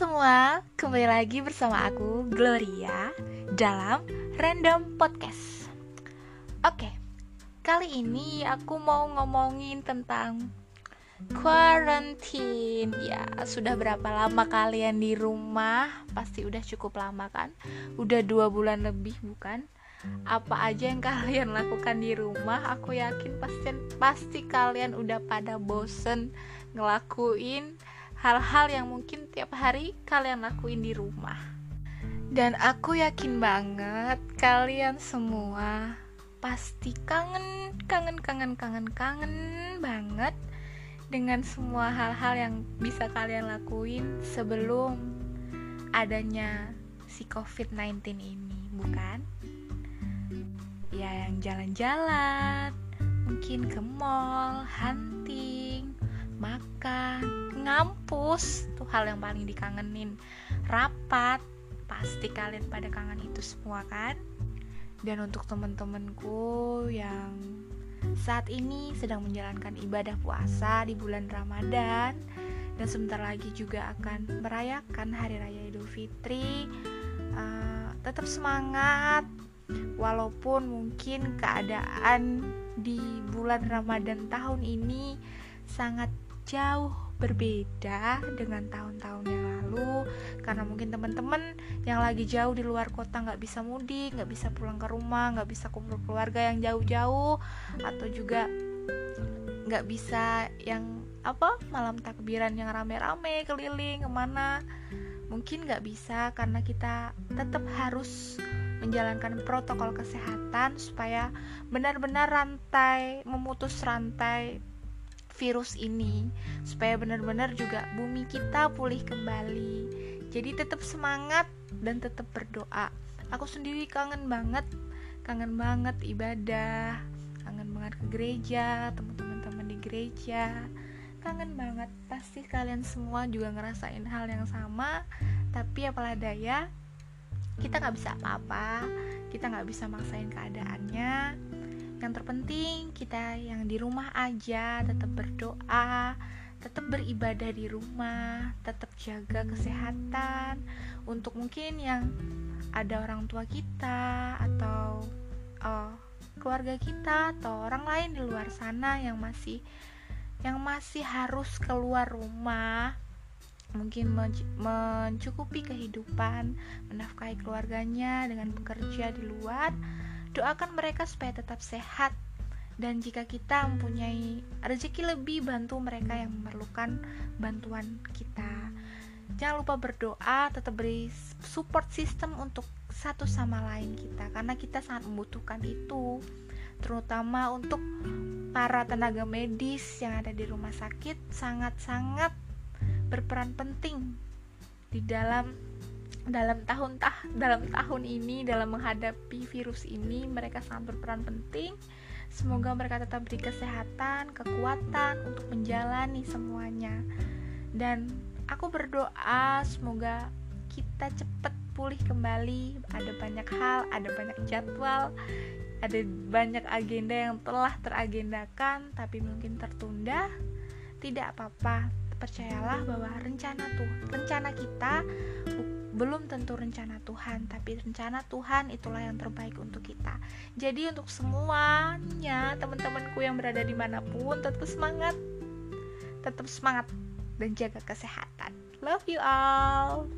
semua, kembali lagi bersama aku Gloria dalam Random Podcast. Oke, kali ini aku mau ngomongin tentang quarantine. Ya, sudah berapa lama kalian di rumah? Pasti udah cukup lama kan? Udah dua bulan lebih bukan? Apa aja yang kalian lakukan di rumah? Aku yakin pasti pasti kalian udah pada bosen ngelakuin hal-hal yang mungkin tiap hari kalian lakuin di rumah. Dan aku yakin banget kalian semua pasti kangen, kangen, kangen, kangen, kangen banget dengan semua hal-hal yang bisa kalian lakuin sebelum adanya si COVID-19 ini, bukan? Ya, yang jalan-jalan, mungkin ke mall, hunting, makan, ngampus. Tuh hal yang paling dikangenin. Rapat. Pasti kalian pada kangen itu semua kan? Dan untuk temen-temenku yang saat ini sedang menjalankan ibadah puasa di bulan Ramadan. Dan sebentar lagi juga akan merayakan hari raya Idul Fitri. Uh, tetap semangat. Walaupun mungkin keadaan di bulan Ramadan tahun ini sangat jauh berbeda dengan tahun-tahun yang lalu. Karena mungkin teman-teman yang lagi jauh di luar kota nggak bisa mudik nggak bisa pulang ke rumah nggak bisa kumpul keluarga yang jauh-jauh atau juga nggak bisa yang apa malam takbiran yang rame-rame keliling ke mana. Mungkin nggak bisa karena kita tetap harus menjalankan protokol kesehatan supaya benar-benar rantai memutus rantai virus ini supaya benar-benar juga bumi kita pulih kembali. Jadi tetap semangat dan tetap berdoa. Aku sendiri kangen banget kangen banget ibadah kangen banget ke gereja teman-teman di gereja. Kangen banget pasti kalian semua juga ngerasain hal yang sama. Tapi apalah daya kita nggak bisa apa-apa kita nggak bisa maksain keadaannya yang terpenting kita yang di rumah aja tetap berdoa tetap beribadah di rumah tetap jaga kesehatan. Untuk mungkin yang ada orang tua kita atau uh, keluarga kita atau orang lain di luar sana yang masih yang masih harus keluar rumah mungkin mencukupi kehidupan menafkahi keluarganya dengan bekerja di luar Doakan mereka supaya tetap sehat dan jika kita mempunyai rezeki lebih bantu mereka yang memerlukan bantuan kita. Jangan lupa berdoa, tetap beri support system untuk satu sama lain kita karena kita sangat membutuhkan itu. Terutama untuk para tenaga medis yang ada di rumah sakit sangat-sangat berperan penting di dalam dalam tahun tah dalam tahun ini dalam menghadapi virus ini mereka sangat berperan penting. Semoga mereka tetap beri kesehatan kekuatan untuk menjalani semuanya. Dan aku berdoa semoga kita cepat pulih kembali. Ada banyak hal ada banyak jadwal ada banyak agenda yang telah teragendakan tapi mungkin tertunda. Tidak apa-apa percayalah bahwa rencana tuh rencana kita belum tentu rencana Tuhan, tapi rencana Tuhan itulah yang terbaik untuk kita. Jadi untuk semuanya teman-temanku yang berada di mana pun tetap semangat, tetap semangat dan jaga kesehatan. Love you all.